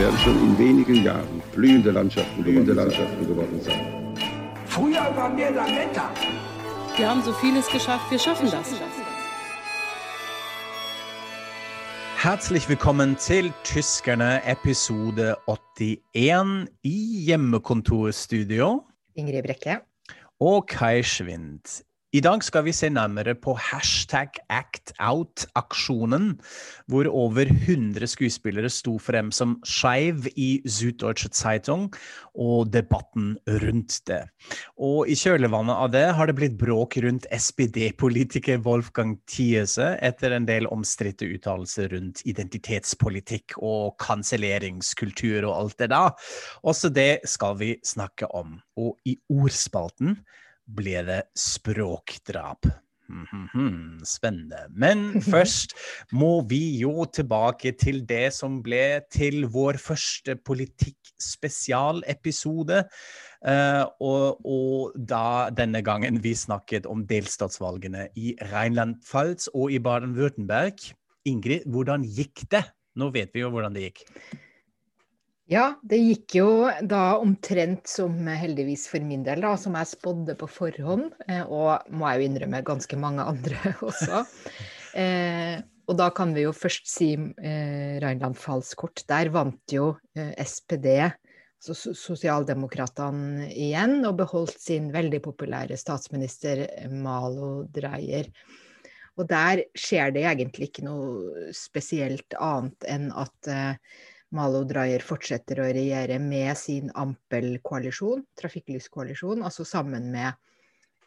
Werden schon in wenigen Jahren blühende Landschaften, blühende Landschaften geworden sein. Früher waren wir Lametta. Wir haben so vieles geschafft, wir schaffen das. Herzlich willkommen til Tyskerne episode 81 i hjemmekontorstudio. Ingrid Brekke. Og Kai Schwind. I dag skal vi se nærmere på hashtag ActOut-aksjonen, hvor over 100 skuespillere sto frem som skeiv i Süddeutsche Zeitung, og debatten rundt det. Og i kjølvannet av det har det blitt bråk rundt SPD-politiker Wolfgang Thiese etter en del omstridte uttalelser rundt identitetspolitikk og kanselleringskultur og alt det da. Også det skal vi snakke om. Og i ordspalten ble det språkdrap. Spennende. Men først må vi jo tilbake til det som ble til vår første politikkspesialepisode. Uh, og, og da denne gangen vi snakket om delstatsvalgene i Rheinland-Pfalz og i Baden-Würtemberg. Ingrid, hvordan gikk det? Nå vet vi jo hvordan det gikk. Ja, det gikk jo da omtrent som heldigvis for min del, da, som jeg spådde på forhånd. Eh, og må jeg jo innrømme ganske mange andre også. Eh, og da kan vi jo først si eh, Rheinland Falls kort. Der vant jo eh, SPD, altså Sosialdemokratene, igjen, og beholdt sin veldig populære statsminister Malo Dreyer. Og der skjer det egentlig ikke noe spesielt annet enn at eh, Malo Dreyer fortsetter å regjere med sin Ampel-koalisjon, trafikklyskoalisjon, altså sammen med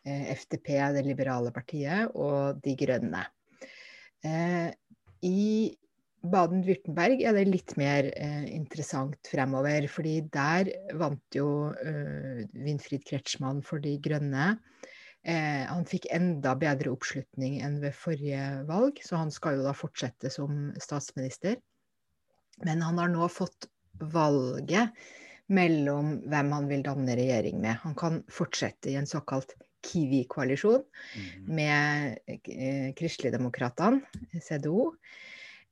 eh, FDP, det liberale partiet, og De grønne. Eh, I Baden-Würtemberg er det litt mer eh, interessant fremover, fordi der vant jo eh, Winfried Kretschmann for De grønne. Eh, han fikk enda bedre oppslutning enn ved forrige valg, så han skal jo da fortsette som statsminister. Men han har nå fått valget mellom hvem han vil danne regjering med. Han kan fortsette i en såkalt Kiwi-koalisjon mm. med eh, Kristeligdemokratene, CDO.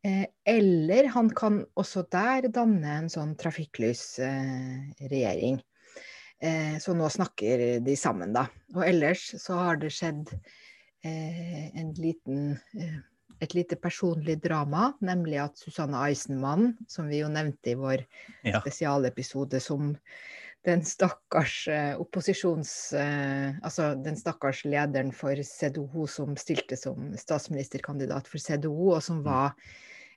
Eh, eller han kan også der danne en sånn trafikklysregjering. Eh, så nå snakker de sammen, da. Og ellers så har det skjedd eh, en liten eh, et lite personlig drama, nemlig at Susanne Eisenmann, som vi jo nevnte i vår ja. spesialepisode som den stakkars eh, opposisjons... Eh, altså den stakkars lederen for CDO som stilte som statsministerkandidat for CDO, og som mm. var,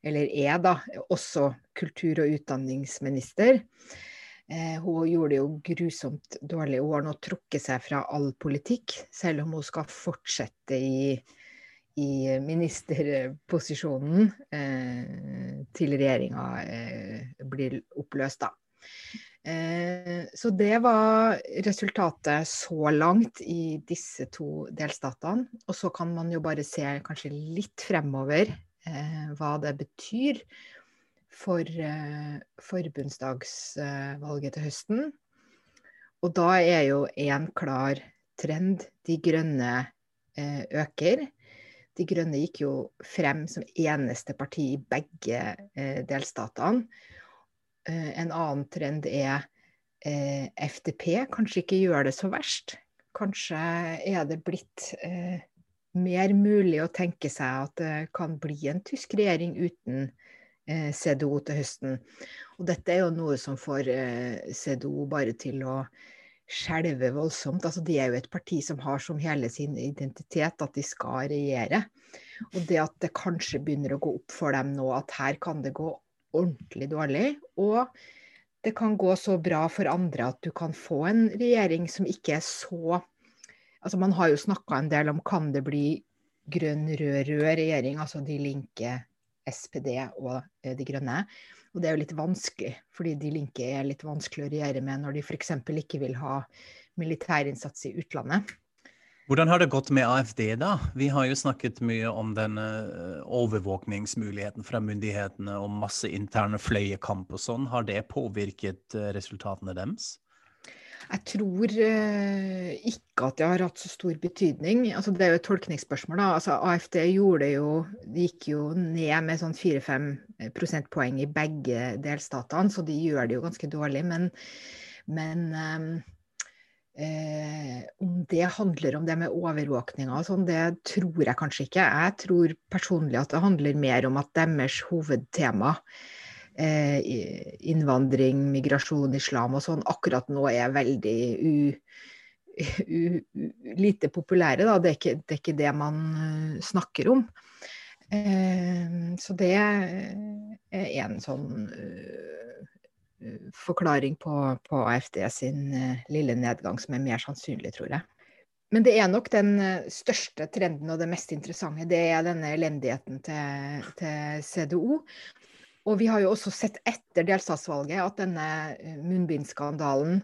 eller er da, også kultur- og utdanningsminister. Eh, hun gjorde det jo grusomt dårlig. Hun har nå trukket seg fra all politikk, selv om hun skal fortsette i i ministerposisjonen eh, til regjeringa eh, blir oppløst, da. Eh, så det var resultatet så langt i disse to delstatene. Og så kan man jo bare se kanskje litt fremover eh, hva det betyr for eh, forbundsdagsvalget til høsten. Og da er jo en klar trend. De grønne eh, øker. De Grønne gikk jo frem som eneste parti i begge eh, delstatene. Eh, en annen trend er eh, FDP kanskje ikke gjør det så verst. Kanskje er det blitt eh, mer mulig å tenke seg at det kan bli en tysk regjering uten eh, CDO til høsten. Og dette er jo noe som får eh, CDO bare til å skjelve voldsomt. Altså, de er jo et parti som har som hele sin identitet at de skal regjere. Og det at det kanskje begynner å gå opp for dem nå at her kan det gå ordentlig dårlig. Og det kan gå så bra for andre at du kan få en regjering som ikke er så Altså man har jo snakka en del om kan det bli grønn-rød-rød regjering, altså De linke, SPD og De grønne. Og det er jo litt vanskelig, fordi de linker er litt vanskelig å regjere med når de f.eks. ikke vil ha militærinnsats i utlandet. Hvordan har det gått med AFD, da? Vi har jo snakket mye om denne overvåkningsmuligheten fra myndighetene og masse interne fløyekamp og sånn. Har det påvirket resultatene deres? Jeg tror uh, ikke at det har hatt så stor betydning. Altså, det er jo et tolkningsspørsmål. Da. Altså, AFD gjorde jo, gikk jo ned med sånn 4-5 prosentpoeng i begge delstatene, så de gjør det jo ganske dårlig. Men, men um, Eh, om det handler om det med overvåkninga og sånn, det tror jeg kanskje ikke. Jeg tror personlig at det handler mer om at deres hovedtema eh, innvandring, migrasjon, islam og sånn, akkurat nå er veldig u, u, u, lite populære. Da. Det, er ikke, det er ikke det man uh, snakker om. Eh, så det er en sånn forklaring på, på, AFD sin lille nedgang som er mer sannsynlig, tror jeg. Men det er nok den største trenden og det mest interessante. Det er denne elendigheten til, til CDO. Og vi har jo også sett etter delstatsvalget at denne eh, munnbindskandalen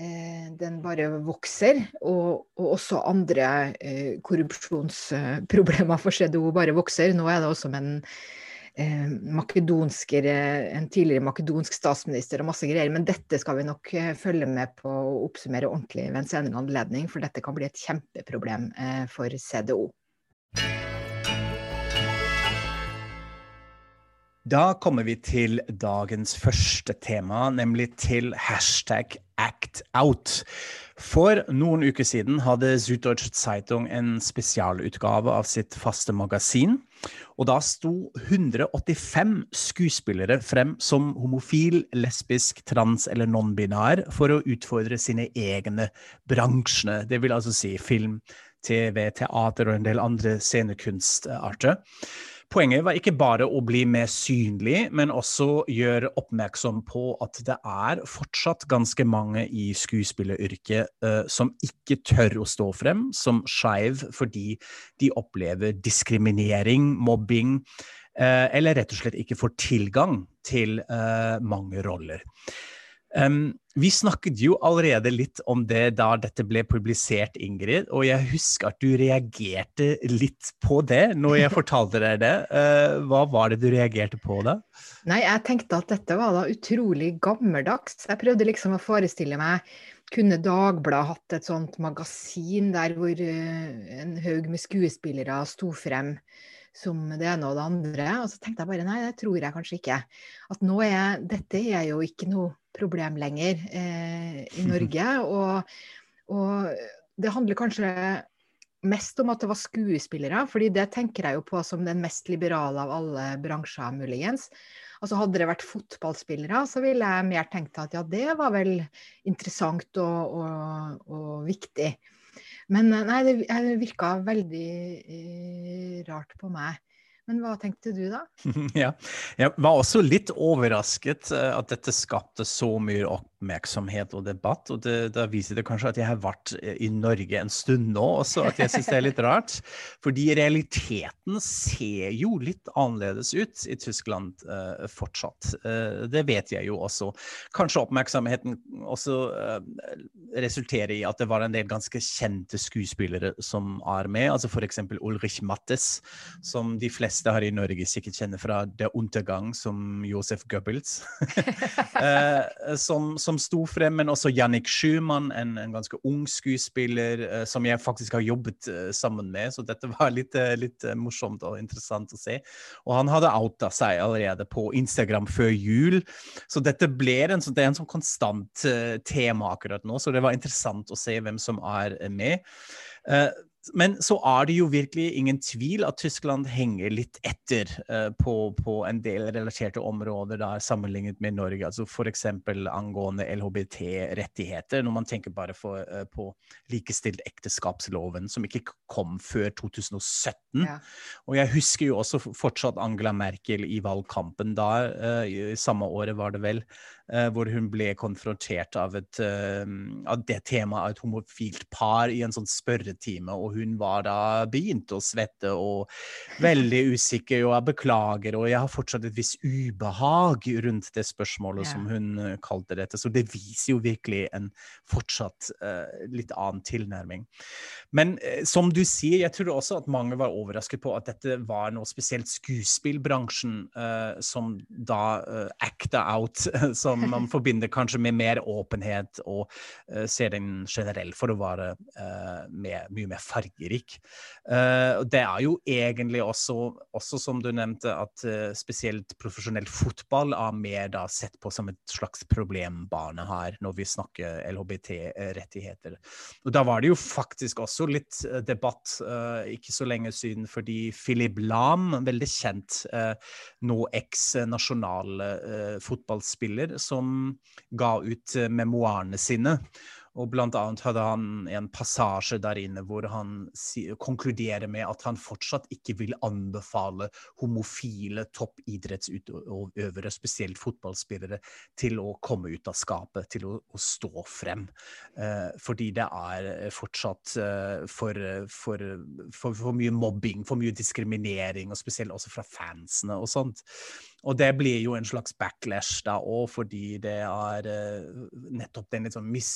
eh, den bare vokser. Og, og også andre eh, korrupsjonsproblemer for CDO bare vokser. Nå er det også med en, eh, en tidligere makedonsk statsminister og masse greier. Men dette skal vi nok eh, følge med på og oppsummere ordentlig ved en senere anledning, for dette kan bli et kjempeproblem eh, for CDO. Da kommer vi til dagens første tema, nemlig til hashtag ActOut. For noen uker siden hadde Süddeutsche Zeitung en spesialutgave av sitt faste magasin. Og da sto 185 skuespillere frem som homofil, lesbisk, trans eller non-binær for å utfordre sine egne bransjene. Det vil altså si film, TV, teater og en del andre scenekunstarter. Poenget var ikke bare å bli mer synlig, men også gjøre oppmerksom på at det er fortsatt ganske mange i skuespilleryrket uh, som ikke tør å stå frem som skeiv fordi de opplever diskriminering, mobbing, uh, eller rett og slett ikke får tilgang til uh, mange roller. Um, vi snakket jo allerede litt om det da dette ble publisert, Ingrid. Og jeg husker at du reagerte litt på det når jeg fortalte deg det. Uh, hva var det du reagerte på da? Nei, jeg tenkte at dette var da utrolig gammeldags. Jeg prøvde liksom å forestille meg kunne Dagbladet hatt et sånt magasin der hvor uh, en haug med skuespillere sto frem som det ene og det andre. Og så tenkte jeg bare nei, det tror jeg kanskje ikke. At nå er dette er jo ikke noe problem lenger eh, i Norge. Og, og, det handler kanskje mest om at det var skuespillere, fordi det tenker jeg jo på som den mest liberale av alle bransjer, muligens. Altså Hadde det vært fotballspillere, så ville jeg mer tenkt at ja, det var vel interessant og, og, og viktig. Men eh, nei, det virka veldig eh, rart på meg. Men hva tenkte du da? ja, jeg var også litt overrasket eh, at dette skapte så mye oppmerksomhet og debatt. Og det, da viser det kanskje at jeg har vært eh, i Norge en stund nå også, at jeg syns det er litt rart. Fordi realiteten ser jo litt annerledes ut i Tyskland uh, fortsatt. Uh, det vet jeg jo også. Kanskje oppmerksomheten også uh, resulterer i at det var en del ganske kjente skuespillere som er med, altså f.eks. Ulrich Mattes, som de fleste her i Norge sikkert kjenner fra The Untergang, som Josef Goebbels. som, som, som sto frem, men også Jannik Schumann, en, en ganske ung skuespiller eh, som jeg faktisk har jobbet eh, sammen med. Så dette var litt, eh, litt eh, morsomt og interessant å se. Og han hadde outa seg allerede på Instagram før jul, så dette ble en, det er en sånn konstant eh, tema akkurat nå. Så det var interessant å se hvem som er med. Uh, men så er det jo virkelig ingen tvil at Tyskland henger litt etter uh, på, på, en del relaterte områder der sammenlignet med Norge. altså F.eks. angående LHBT-rettigheter, når man tenker bare for, uh, på likestilt ekteskapsloven, som ikke kom før 2017. Ja. Og jeg husker jo også fortsatt Angela Merkel i valgkampen da, i samme året var det vel, eh, hvor hun ble konfrontert av, et, eh, av det temaet av et homofilt par i en sånn spørretime, og hun var da begynt å svette og veldig usikker, og jeg beklager, og jeg har fortsatt et visst ubehag rundt det spørsmålet Ja. som hun eh, kalte dette. Så det viser jo virkelig en fortsatt eh, litt annen tilnærming. Men eh, som du sier, jeg tror også at mange var overrasket på at dette var noe spesielt skuespillbransjen eh, som da eh, acta out, som man forbinder kanskje med mer åpenhet, og uh, ser den generell for å være uh, med, mye mer fargerik. Uh, det er jo egentlig også, også som du nevnte, at eh, spesielt profesjonell fotball er mer da sett på som et slags problembane her, når vi snakker LHBT-rettigheter. Og da var det jo faktisk også litt eh, debatt eh, ikke så lenge siden, fordi Philip Lahm, veldig kjent eh, nå eks-nasjonal eh, fotballspiller, som ga ut eh, memoarene sine. Og blant annet hadde han en passasje der inne hvor han konkluderer med at han fortsatt ikke vil anbefale homofile toppidrettsutøvere, spesielt fotballspillere, til å komme ut av skapet, til å, å stå frem. Eh, fordi det er fortsatt eh, for, for, for, for mye mobbing, for mye diskriminering, og spesielt også fra fansene og sånt. Og det blir jo en slags backlash da òg, fordi det er eh, nettopp den litt sånn mis,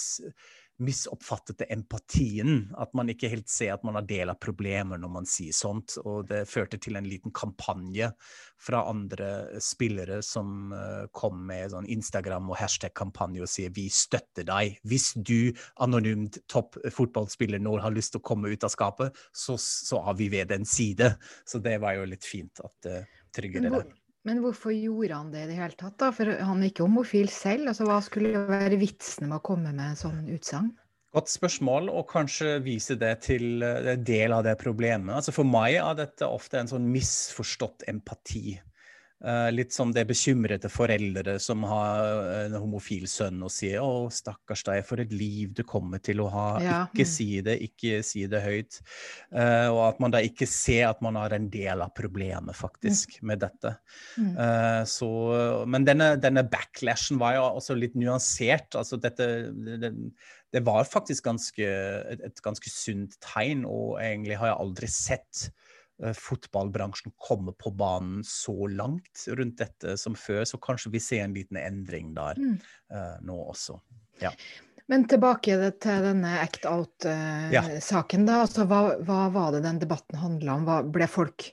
misoppfattede empatien. At man ikke helt ser at man har del av problemer når man sier sånt. Og det førte til en liten kampanje fra andre spillere som eh, kom med sånn Instagram- og hashtag-kampanje og sier vi støtter deg. Hvis du anonymt topp fotballspiller nå har lyst til å komme ut av skapet, så, så er vi ved den side. Så det var jo litt fint at det trygger det. Men, hvorfor gjorde han det i det hele tatt, da? For han er ikke homofil selv. Altså, hva skulle være vitsen med å komme med en sånn utsagn? Godt spørsmål, og kanskje vise det til eh, en del av det problemet. Altså For meg er dette ofte en sånn misforstått empati. Eh, litt som det bekymrede foreldre som har en homofil sønn og sier 'Å, stakkars deg, for et liv du kommer til å ha'. Ja, Ikke mm. si det, ikke si det høyt. Uh, og at man da ikke ser at man har en del av problemet, faktisk, med dette. Mm. Eh, så, men denne, denne backlashen var jo også litt nyansert. Altså dette, det, det var faktisk ganske, et, et ganske sunt tegn, og egentlig har jeg aldri sett eh, fotballbransjen kommer på banen så langt rundt dette som før, så kanskje vi ser en liten endring der Mm. eh, nå også. Men tilbake til denne act out-saken. da. Altså, hva, hva var det den debatten handla om? Hva, ble folk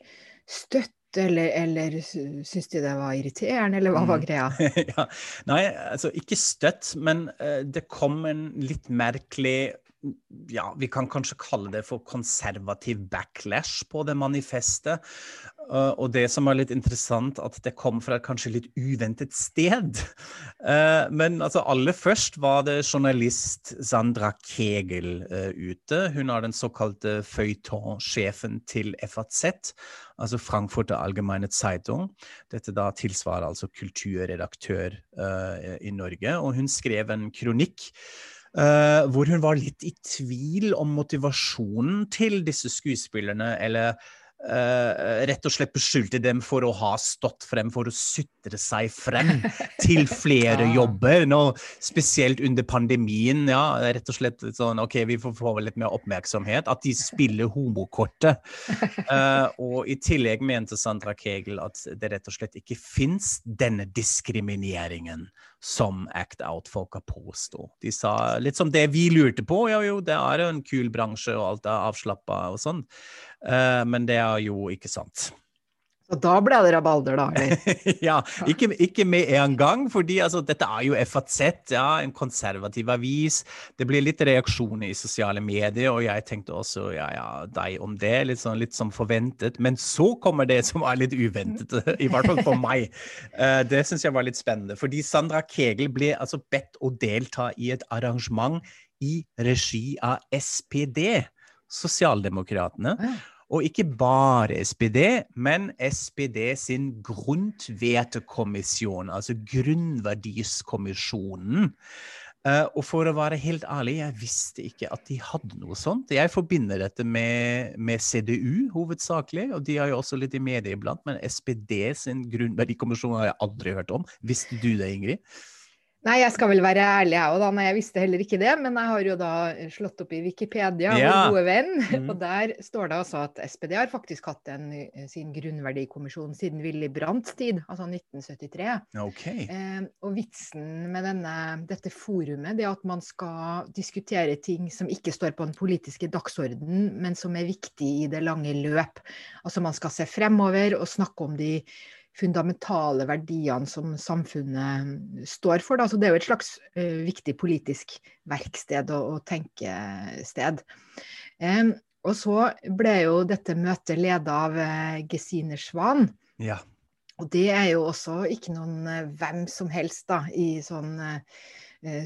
støtt, eller, eller sy- syntes de det var irriterende, eller hva var Mm. greia? ja. Nei, altså ikke støtt, men uh, det kom en litt merkelig ja, vi kan kanskje kalle det for konservativ backlash på det manifestet. Uh, og det som er litt interessant, at det kom fra et kanskje litt uventet sted. Uh, men altså, aller først var det journalist Sandra Kegel uh, ute. Hun er den såkalte feuilleton-sjefen til FAZ, altså Frankfurter Allgemeine Zeitung. Dette da tilsvarer altså kulturredaktør i Norge. Og hun skrev en kronikk Uh, hvor hun var litt i tvil om motivasjonen til disse skuespillerne, eller uh, rett og slett beskyldte dem for å ha stått frem for å sutre seg frem til flere ja. jobber. Nå, spesielt under pandemien, ja, rett og slett sånn OK, vi får få litt mer oppmerksomhet. At de spiller homokortet. Uh, og i tillegg mente Sandra Kegel at det rett og slett ikke fins denne diskrimineringen som Act Out-folka påsto. De sa litt som det vi lurte på, ja jo, det er jo en kul bransje og alt er avslappa og sånn, men det er jo ikke sant. Så da ble det rabalder, da, eller? ja, ikke, ikke med en gang, fordi altså, dette er jo FAZ, ja, en konservativ avis. Det blir litt reaksjoner i sosiale medier, og jeg tenkte også ja, ja, deg om det, litt, sånn, litt som forventet. Men så kommer det som er litt uventet, i hvert fall for meg. Eh, det syns jeg var litt spennende, fordi Sandra Kegel ble altså bedt å delta i et arrangement i regi av SPD, Sosialdemokratene. Og ikke bare SPD, men SPD sin grunnvertekommisjon, altså grunnverdiskommisjonen. Eh, og for å være helt ærlig, jeg visste ikke at de hadde noe sånt. Jeg forbinder dette med, med CDU hovedsakelig, og de har jo også litt i media iblant, men SPD sin grunnverdikommisjon har jeg aldri hørt om. Visste du det, Ingrid? Nei, jeg skal vel være ærlig jeg òg, da. Nei, jeg visste heller ikke det. Men jeg har jo da slått opp i Wikipedia, Ja. vår gode venn. Mm. Og der står det altså at SPD har faktisk hatt en, eh, sin grunnverdikommisjon siden Willy Brandts tid, altså 1973. Ok. Eh, og vitsen med denne, dette forumet det er at man skal diskutere ting som ikke står på den politiske dagsordenen, men som er viktig i det lange løp. Altså man skal se fremover og snakke om de fundamentale verdiene som samfunnet står for. Da. Så det er jo et slags uh, viktig politisk verksted og, og tenkested. Um, og så ble jo dette møtet ledet av uh, Gesine Schwan. Ja. Og det er jo også ikke noen uh, hvem som helst da, i sånn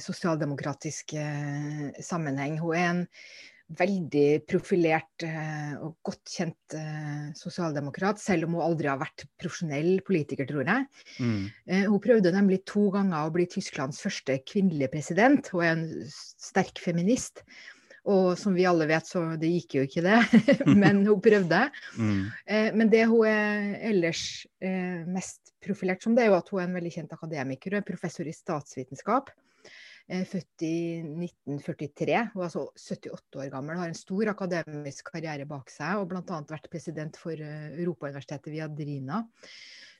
sosialdemokratisk sammenheng. Hun er en veldig profilert eh, og godt kjent eh, sosialdemokrat, selv om hun aldri har vært profesjonell politiker, tror jeg. Mm. Eh, hun prøvde nemlig to ganger å bli Tysklands første kvinnelige president. Hun er en sterk feminist. Og som vi alle vet, så det gikk jo ikke det, men hun prøvde. Mm. Eh, Men det hun er ellers mest profilert som, det er jo at hun er en veldig kjent akademiker og er professor i statsvitenskap. Eh, Født i 1943. Hun er altså 78 år gammel, har en stor akademisk karriere bak seg og bl.a. vært president for eh, Europauniversitetet Viadrina.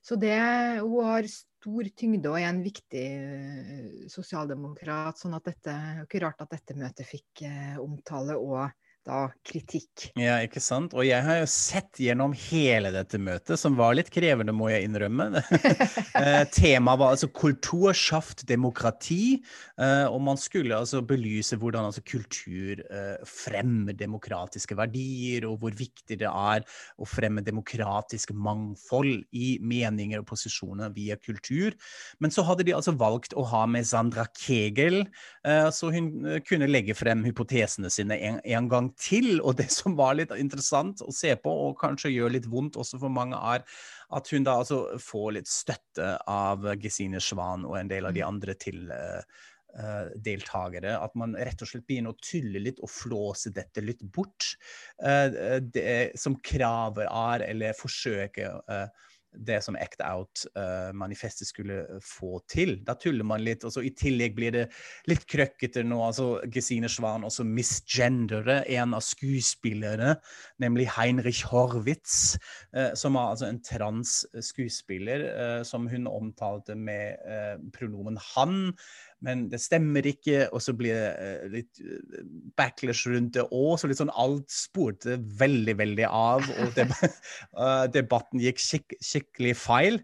Så det, hun har stor tyngde og er en viktig eh, sosialdemokrat. sånn at dette, ikke rart at dette møtet fikk omtale og da kritikk. Ja, ikke sant? Og jeg har jo sett gjennom hele dette møtet, som var litt krevende, må jeg innrømme. Eh, Temaet var altså kultur, schaft, demokrati. eh, Og man skulle altså belyse hvordan altså kultur eh, fremmer demokratiske verdier, og hvor viktig det er å fremme demokratisk mangfold i meninger og posisjoner via kultur. Men så hadde de altså valgt å ha med Sandra Kegel, så hun kunne legge frem hypotesene sine en, en gang til. Og det som var litt interessant å se på, og kanskje gjør litt vondt også for mange, er at hun da altså får litt støtte av Gesine Schwan og en del av de andre til eh, eh, deltakere. At man rett og slett begynner å tulle litt og flåse dette litt bort. eh, det som kravet er, eller forsøket det som Act Out-manifestet skulle få til. Da tuller man litt. og så I tillegg blir det litt krøkkete nå. altså Gesine Schwan også misgendere en av skuespillerne, nemlig Heinrich Horwitz, eh, som er altså en trans-skuespiller eh, som hun omtalte med eh, pronomen han. Men det stemmer ikke, og så blir det eh, litt eh, backlash rundt det òg. Så litt sånn alt spurte veldig, veldig av, og eh, debatten gikk skikk skikkelig feil.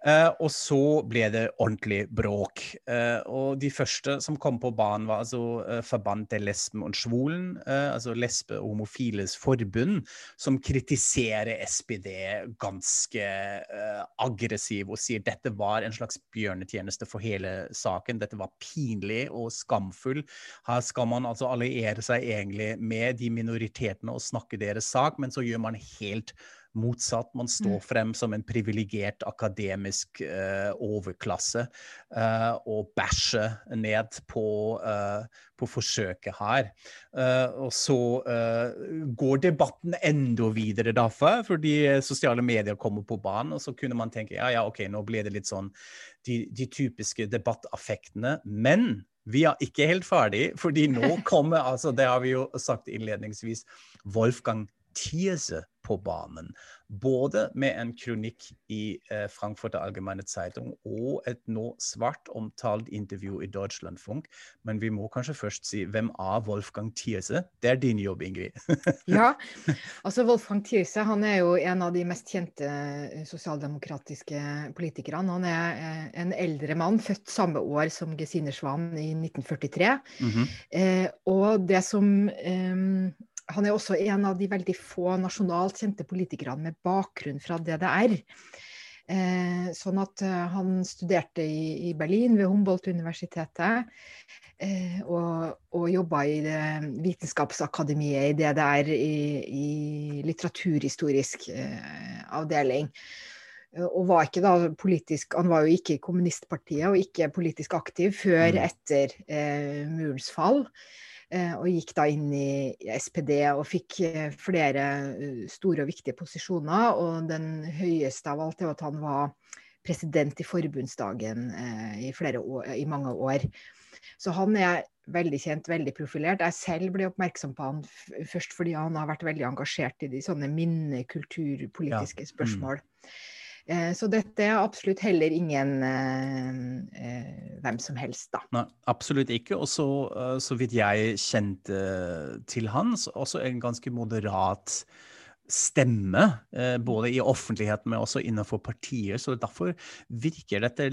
Eh, og så ble det ordentlig bråk. Uh, og de første som kom på banen, var altså uh, Verband der Lesben og svolen, eh, altså lesbe- og homofiles forbund, som kritiserer SPD ganske eh, aggressiv og sier dette var en slags bjørnetjeneste for hele saken. Dette var pinlig og skamfull. Her skal man altså alliere seg egentlig med de minoritetene og snakke deres sak, men så gjør man helt motsatt. Man står frem som en privilegert akademisk uh, overklasse uh, og bæsjer ned på, uh, på forsøket her. Og så går debatten enda videre derfor, fordi sosiale medier kommer på banen, og så kunne man tenke ja, ja, ok, nå ble det litt sånn de, de typiske debattaffektene. Men vi er ikke helt ferdig, fordi nå kommer altså, det har vi jo sagt innledningsvis, Wolfgang Thierse på banen. Både med en kronikk i eh, Frankfurter Allgemeine Zeitung og et nå svart omtalt intervju i Deutschlandfunk. Men vi må kanskje først si hvem er Wolfgang Thierse? Det er din jobb, Ingrid. Ja, altså Wolfgang Thierse han er jo en av de mest kjente eh, sosialdemokratiske politikerne. Han er eh, en eldre mann, født samme år som Gesine Schwann i 1943. Mhm. Eh, og det som eh, Han er også en av de veldig få nasjonalt kjente politikerne med bakgrunn fra DDR. Eh, sånn at eh, han studerte i, i Berlin, ved Humboldt-universitetet, eh, og, og jobba i det vitenskapsakademiet i DDR i, i litteraturhistorisk eh, avdeling. Eh, Og var ikke da politisk Han var jo ikke i kommunistpartiet og ikke politisk aktiv før Mm. etter eh, murens fall. Eh, og gikk da inn i SPD og fikk eh, flere eh, store og viktige posisjoner. Og den høyeste av alt er at han var president i forbundsdagen i, flere år, i mange år. Så han er veldig kjent, veldig profilert. Jeg selv ble oppmerksom på han først fordi han har vært veldig engasjert i de sånne minnekulturpolitiske ja. spørsmål. Mm. Eh, så dette er absolutt heller ingen eh, eh, hvem som helst, da. Nei, absolutt ikke. Og så, så vidt jeg kjente til hans, også en ganske moderat stemme, både i offentligheten, men også innenfor partier. Så derfor virker dette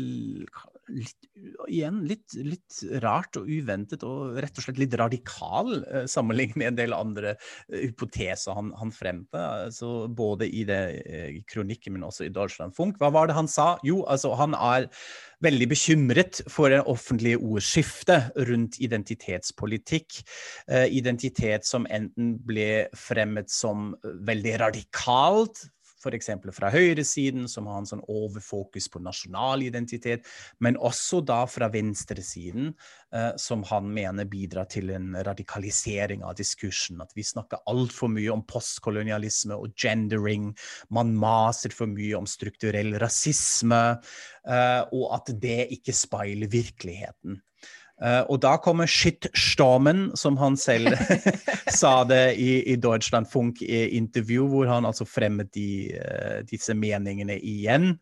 litt, igjen litt, litt, rart og uventet og rett og slett litt radikal eh, sammenlignet med en del andre eh, hypoteser han, han fremte. Altså, både i det i kronikken, men også i Deutschland Funk. Hva var det han sa? Jo, altså han er veldig bekymret for det offentlige ordskiftet rundt identitetspolitikk. Eh, identitet som enten ble fremmet som veldig radikalt f.eks. fra høyresiden, som har en sånn overfokus på nasjonal identitet, men også da fra venstresiden, eh, som han mener bidrar til en radikalisering av diskursen. At vi snakker altfor mye om postkolonialisme og gendering. Man maser for mye om strukturell rasisme, eh, og at det ikke speiler virkeligheten. Uh, og da kommer shitstormen, som han selv sa det i, i Deutschland Funk-intervju, hvor han altså fremmet de, uh, disse meningene igjen.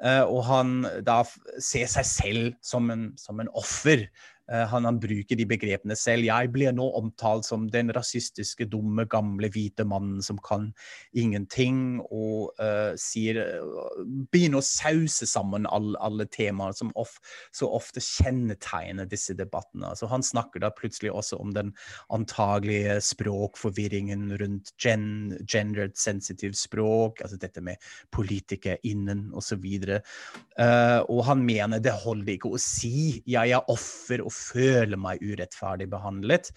Og han da ser seg selv som en, som en offer Eh, han, han, bruker de begrepene selv. Jeg blir nå omtalt som den rasistiske, dumme, gamle, hvite mannen som kan ingenting, og uh, sier uh, Begynner å sause sammen alle, alle temaer som of, så ofte kjennetegner disse debattene. Så han snakker da plutselig også om den antagelige språkforvirringen rundt gen, gendered sensitive språk, altså dette med politikere innen osv. Uh, og han mener det holder ikke å si 'jeg er offer' og føler meg urettferdig behandlet.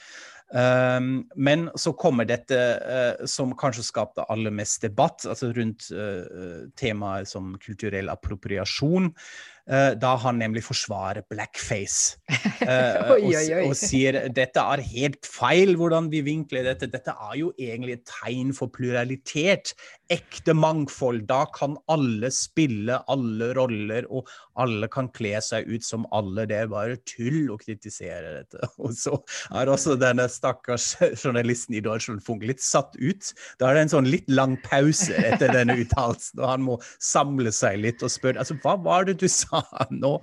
Um, men så kommer dette uh, som kanskje skapte aller mest debatt, altså rundt uh, temaet som kulturell appropriasjon. Uh, da han nemlig forsvarer blackface oi. Og, og, sier dette er helt feil hvordan vi vinkler dette. Dette er jo egentlig et tegn for pluralitet. Ekte mangfold. Da kan alle spille alle roller, og alle kan kle seg ut som alle. Det er bare tull å kritisere dette. Og så er også denne stakkars journalisten i Deutschland Funk litt satt ut. Da er det en sånn litt lang pause etter denne uttalelsen, og han må samle seg litt og spørre altså, hva var det du sa? nå.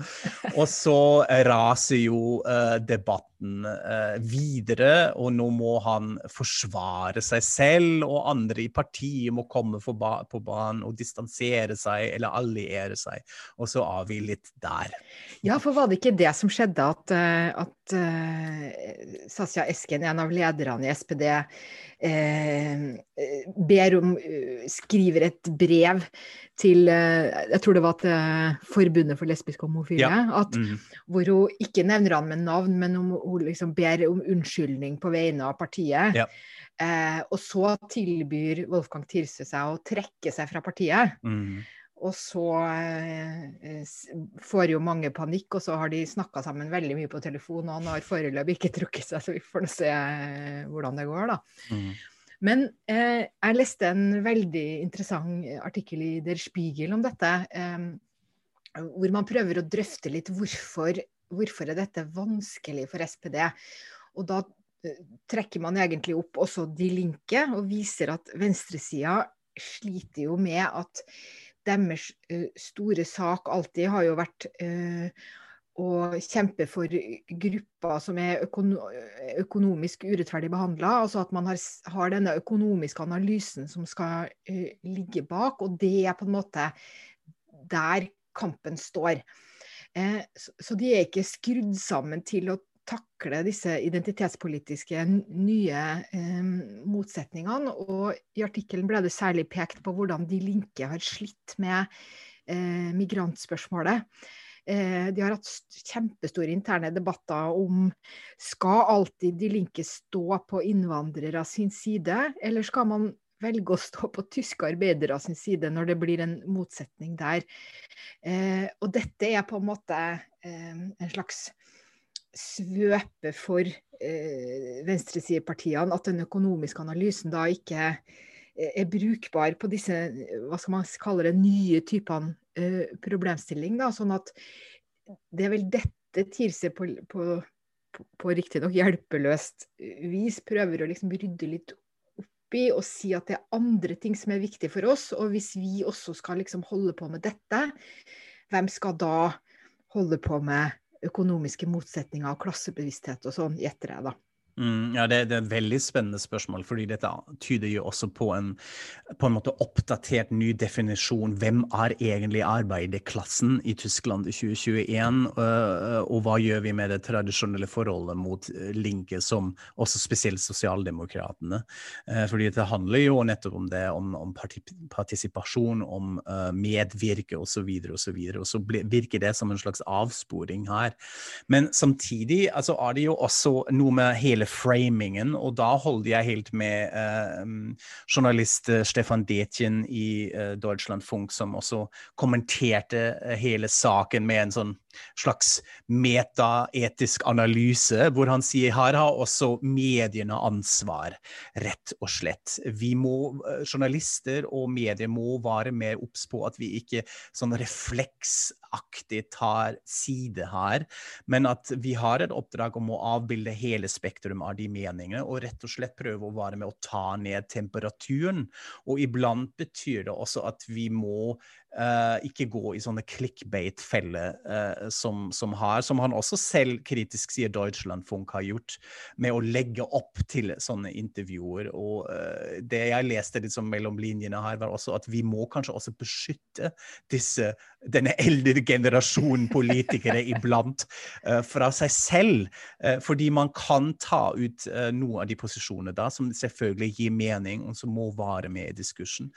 Og så raser jo uh, debatten uh, videre, og nå må han forsvare seg selv, og andre i partiet må komme på banen og distansere seg eller alliere seg. Og så er vi litt der. Ja, for var det ikke det som skjedde, at, eh, at uh, Sasja Esken, en av lederne i SPD, ber om Skriver et brev til Jeg tror det var til Forbundet for lesbiske og homofile. Ja. At, mm. Hvor hun ikke nevner han med navn, men hun, hun liksom ber om unnskyldning på vegne av partiet. Ja. Eh, og så tilbyr Wolfgang Tirse seg å trekke seg fra partiet. Mm. Og så eh, får jo mange panikk, og så har de snakka sammen veldig mye på telefon, og han har foreløpig ikke trukket seg, så vi får se eh, hvordan det går, da. Mm. Men eh, jeg leste en veldig interessant artikkel i Der Spiegel om dette. Eh, hvor man prøver å drøfte litt hvorfor, hvorfor er dette vanskelig for SPD. Og da eh, trekker man egentlig opp også De Linke og viser at venstresida sliter jo med at deres uh, store sak alltid har jo vært uh, å kjempe for grupper som er økonomisk urettferdig behandla. Altså at man har, har, denne økonomiske analysen som skal uh, ligge bak. Og det er på en måte der kampen står. Eh, så de er ikke skrudd sammen til å takle disse identitetspolitiske nye eh, motsetningene. Og i artikkelen ble det særlig pekt på hvordan de linke har slitt med eh, migrantspørsmålet. Eh, de har hatt kjempestore interne debatter om skal alltid de linke stå på innvandrere sin side, eller skal man velge å stå på tyske arbeidere sin side når det blir en motsetning der. Eh, og dette er på en måte en slags svøpe for eh, venstresidepartiene, at den økonomiske analysen da ikke er brukbar på disse hva skal man kalle det, nye typene eh, problemstilling. Da, sånn at det er vel dette Tirse på, på, på, riktignok hjelpeløst vis prøver å liksom rydde litt opp i og si at det er andre ting som er viktige for oss. Og hvis vi også skal liksom holde på med dette, hvem skal da holde på med økonomiske motsetninger og klassebevissthet og sånn, gjetter jeg da. Mm, ja, det, det, er et veldig spennende spørsmål, fordi dette tyder jo også på en på en måte oppdatert ny definisjon. Hvem er egentlig arbeiderklassen i Tyskland i 2021, og, og hva gjør vi med det tradisjonelle forholdet mot øh, Linke, som også spesielt sosialdemokratene? Fordi det handler jo nettopp om det, om, om partisipasjon, om medvirke osv., og, så videre, og så virker det som en slags avsporing her. Men samtidig altså, er det jo også noe med hele framingen, og da holder jeg helt med eh, journalist eh, Stefan Detjen i eh, Deutschland som også kommenterte hele saken med en sånn slags metaetisk analyse, hvor han sier her har også mediene ansvar, rett og slett. Vi må, Journalister og medier må være mer obs på at vi ikke sånn refleksaktig tar side her, men at vi har et oppdrag om å avbilde hele spektrum av de meningene, og rett og slett prøve å være med å ta ned temperaturen. Og iblant betyr det også at vi må Uh, ikke gå i sånne clickbait-feller uh, som, som, har, som han også selv kritisk sier Deutschland Funk har gjort, med å legge opp til sånne intervjuer. Og uh, det jeg leste liksom mellom linjene her, var også at vi må kanskje også beskytte disse, denne eldre generasjonen politikere iblant fra seg selv. fordi man kan ta ut noen av de posisjonene da, som selvfølgelig gir mening, og som må vare med i diskursen,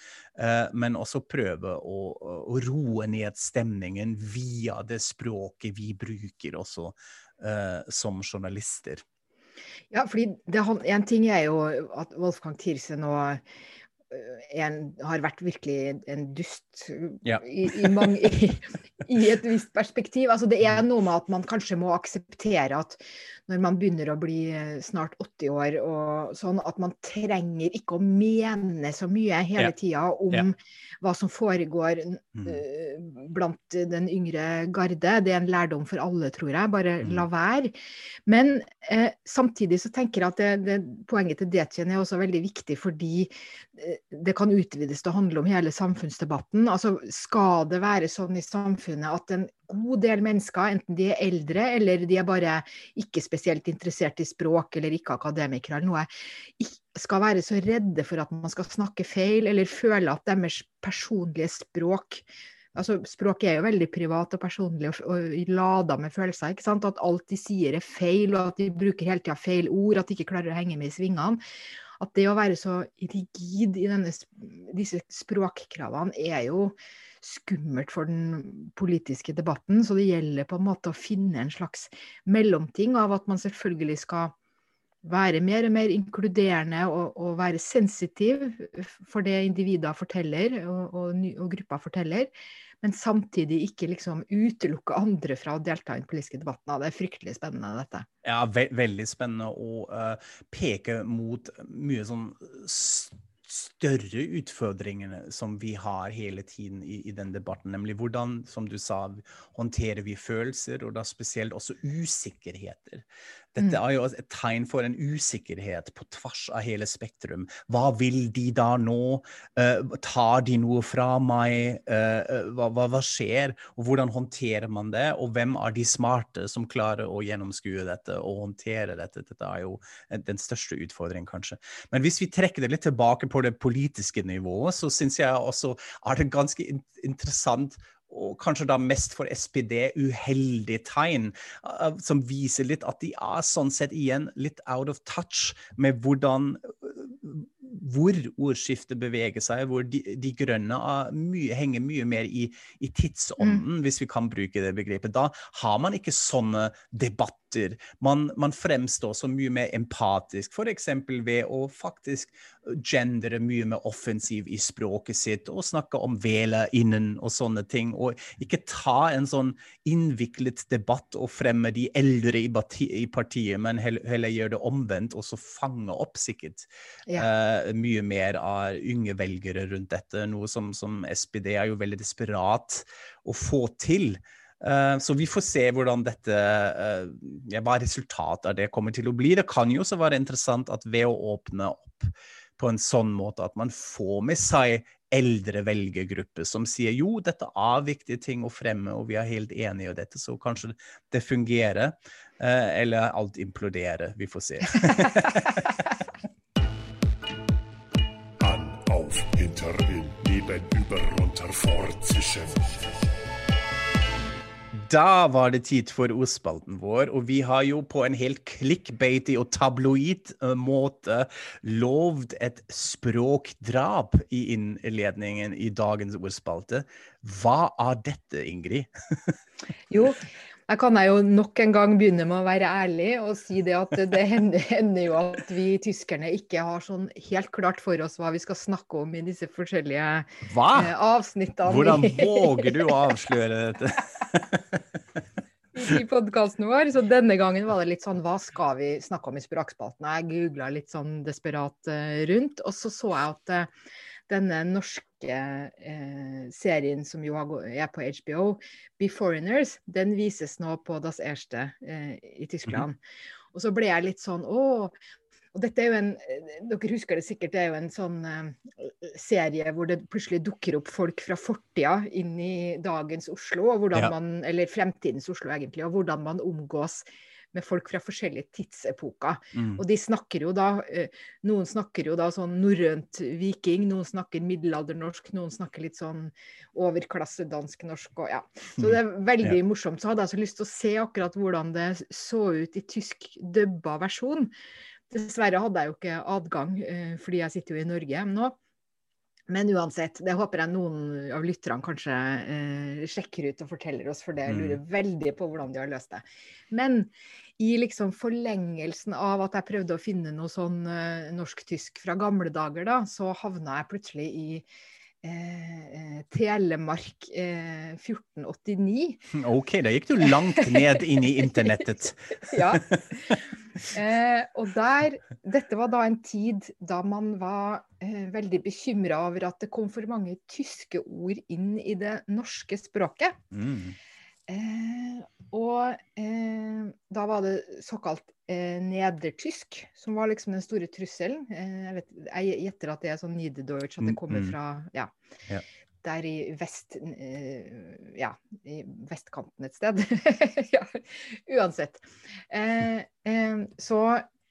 men også prøve å å roe ned stemningen via det språket vi bruker også uh, som journalister. Ja, fordi det, En ting er jo at Wolfgang Tirse nå eh, en, har vært virkelig en dust ja. i, i, mange, i, i, et visst perspektiv. Altså, det er noe med at man kanskje må akseptere at når man begynner å bli eh, snart 80 år og sånn, at man trenger ikke å mene så mye hele ja. tida om ja. hva som foregår mm. uh, blant den yngre garde. Det er en lærdom for alle, tror jeg. Bare mm. la være. Men uh, samtidig så tenker jeg at det, det, poenget til Detjen er også veldig viktig, fordi det kan utvides til å handle om hele samfunnsdebatten. Altså, skal det være sånn i samfunnet at en god del mennesker, enten de er eldre eller de er bare ikke spesielt interessert i språk eller ikke akademikere eller noe, skal være så redde for at man skal snakke feil eller føle at deres personlige språk altså Språket er jo veldig privat og personlig og, og lada med følelser. ikke sant? At alt de sier er feil, og at de bruker hele tida feil ord, at de ikke klarer å henge med i svingene. At det å være så rigid i denne, disse språkkravene er jo skummelt for den politiske debatten. Så det gjelder på en måte å finne en slags mellomting av at man selvfølgelig skal være mer og mer inkluderende og, og være sensitiv for det individer forteller og, og, og grupper forteller, men samtidig ikke liksom utelukke andre fra å delta i den politiske debatten. Det er fryktelig spennende, dette. Ja, ve veldig spennende å uh, peke mot mye sånn større utfordringene som vi har hele tiden i, i, den debatten. Nemlig hvordan, som du sa, håndterer vi følelser, og da spesielt også usikkerheter. Dette mm. er jo et tegn for en usikkerhet på tvers av hele spektrum. Hva vil de da nå? Uh, tar de noe fra meg? Uh, hva, hva, hva, skjer? Og hvordan håndterer man det? Og hvem er de smarte som klarer å gjennomskue dette og håndtere dette? Dette er jo den største utfordringen, kanskje. Men hvis vi trekker det litt tilbake på det politiske nivået, så syns jeg også er det ganske interessant og kanskje da mest for SPD, uheldig tegn, uh, som viser litt at de er sånn sett igjen litt out of touch med hvordan hvor ordskiftet beveger seg, hvor de, de grønne mye, henger mye mer i, i tidsånden, mm. hvis vi kan bruke det begrepet. Da har man ikke sånne debatter. Man, man fremstår så mye mer empatisk, f.eks. ved å faktisk gendere mye mer offensiv i språket sitt, og snakke om vele innen og sånne ting. Og ikke ta en sånn innviklet debatt og fremme de eldre i, partiet, men heller, heller gjøre det omvendt, og så fange opp sikkert ja. uh, mye mer av unge velgere rundt dette, noe som, som SPD er jo veldig desperat å få til. Eh, så vi får se hvordan dette, eh, ja, hva resultatet av det kommer til å bli. Det kan jo også være interessant at ved å åpne opp på en sånn måte at man får med seg eldre velgergrupper som sier jo, dette er viktige ting å fremme, og vi er helt enige i dette, så kanskje det fungerer. eh, Eller alt imploderer. Vi får se. Da var det tid for ordspalten vår, og vi har jo på en helt clickbaity og tabloid eh, måte lovd et språkdrap i innledningen i dagens ordspalte. Hva er dette, Ingrid? Jo, da kan jeg jo nok en gang begynne med å være ærlig og si det at det hender, hender jo at vi tyskerne ikke har sånn helt klart for oss hva vi skal snakke om i disse forskjellige Hva? eh, avsnittene Hvordan våger du å avsløre dette? i podkasten vår. Så denne gangen var det litt sånn hva skal vi snakke om i språkspalten? Jeg googla litt sånn desperat eh, rundt, og så så jeg at eh, denne norske eh, serien som jo er på HBO, Be Foreigners, den vises nå på Das Erste eh, i Tyskland. Og så ble jeg litt sånn å og dette er jo en, eh, Dere husker det sikkert, det er jo en sånn eh, serie hvor det plutselig dukker opp folk fra fortida inn i dagens Oslo, og hvordan Ja. man, eller fremtidens Oslo egentlig, og hvordan man omgås med folk fra forskjellige tidsepoker. Mm. Og de snakker jo da eh, Noen snakker jo da sånn norrønt viking, noen snakker middelaldernorsk, noen snakker litt sånn overklasse dansk-norsk og ja. Så det er veldig morsomt. Så hadde jeg så lyst til å se akkurat hvordan det så ut i tysk dubba versjon. Dessverre hadde jeg jo ikke adgang, eh, fordi jeg sitter jo i Norge nå. Men uansett, det håper jeg noen av lytterne kanskje eh, sjekker ut og forteller oss, for det jeg lurer veldig på hvordan de har løst det. Men i liksom forlengelsen av at jeg prøvde å finne noe sånn eh, norsk-tysk fra gamle dager, da, så havna jeg plutselig i eh, eh, Telemark eh, 1489. OK, da gikk du langt ned inn i internettet. Ja. Eh, og der Dette var da en tid da man var eh, veldig bekymra over at det kom for mange tyske ord inn i det norske språket. Mm. Eh, og eh, da var det såkalt eh, nedertysk som var liksom den store trusselen. Eh, jeg, vet, jeg gjetter at det er sånn Niederdeutsch, at det kommer Mm, mm. fra ja, Ja. der i vest eh, Ja, i vestkanten et sted. ja, uansett. Eh, eh, så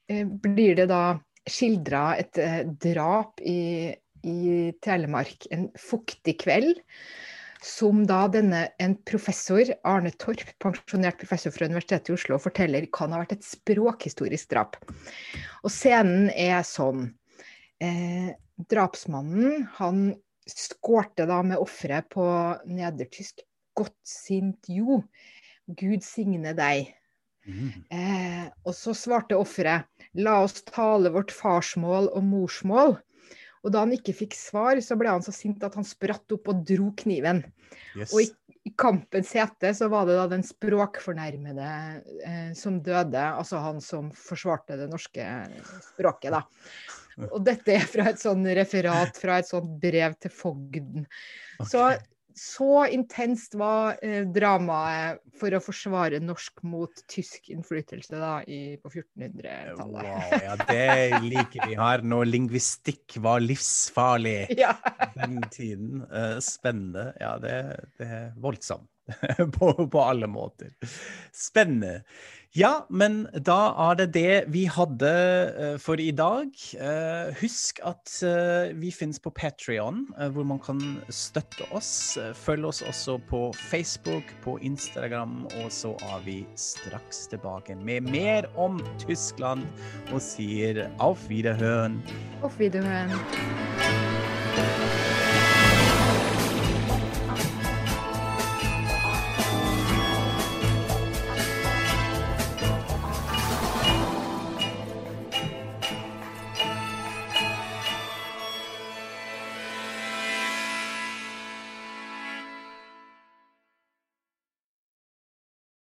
blir det da skildra et drap i, i Telemark en fuktig kveld som da denne, en professor, Arne Torp, pensjonert professor fra Universitetet i Oslo, forteller kan ha vært et språkhistorisk drap. Og scenen er sånn. Eh, drapsmannen, han skårte da med offeret på nedertysk 'Godt sint jo'. Gud signe deg. Mm. Eh, og så svarte offeret 'la oss tale vårt farsmål og morsmål'. Og da han ikke fikk svar, så ble han så sint at han spratt opp og dro kniven. Yes. Og i, i kampens hete så var det da den språkfornærmede eh, som døde, altså han som forsvarte det norske språket, da. Og dette er fra et sånn referat fra et sånt brev til fogden. Så, så intenst var eh, dramaet for å forsvare norsk mot tysk innflytelse da, i, på 1400-tallet. Wow, ja, det liker vi her når lingvistikk var livsfarlig Ja. den tiden. Eh, spennende. Ja, det, det er voldsomt på, på alle måter. Spennende. Ja, men da er det det vi hadde eh, for i dag. Eh, husk at eh, vi finnes på Patrion, hvor man kan støtte oss. Følg oss også på Facebook, på Instagram, og så er vi straks tilbake med mer om Tyskland og sier auf Wiederhören. Auf Wiederhören.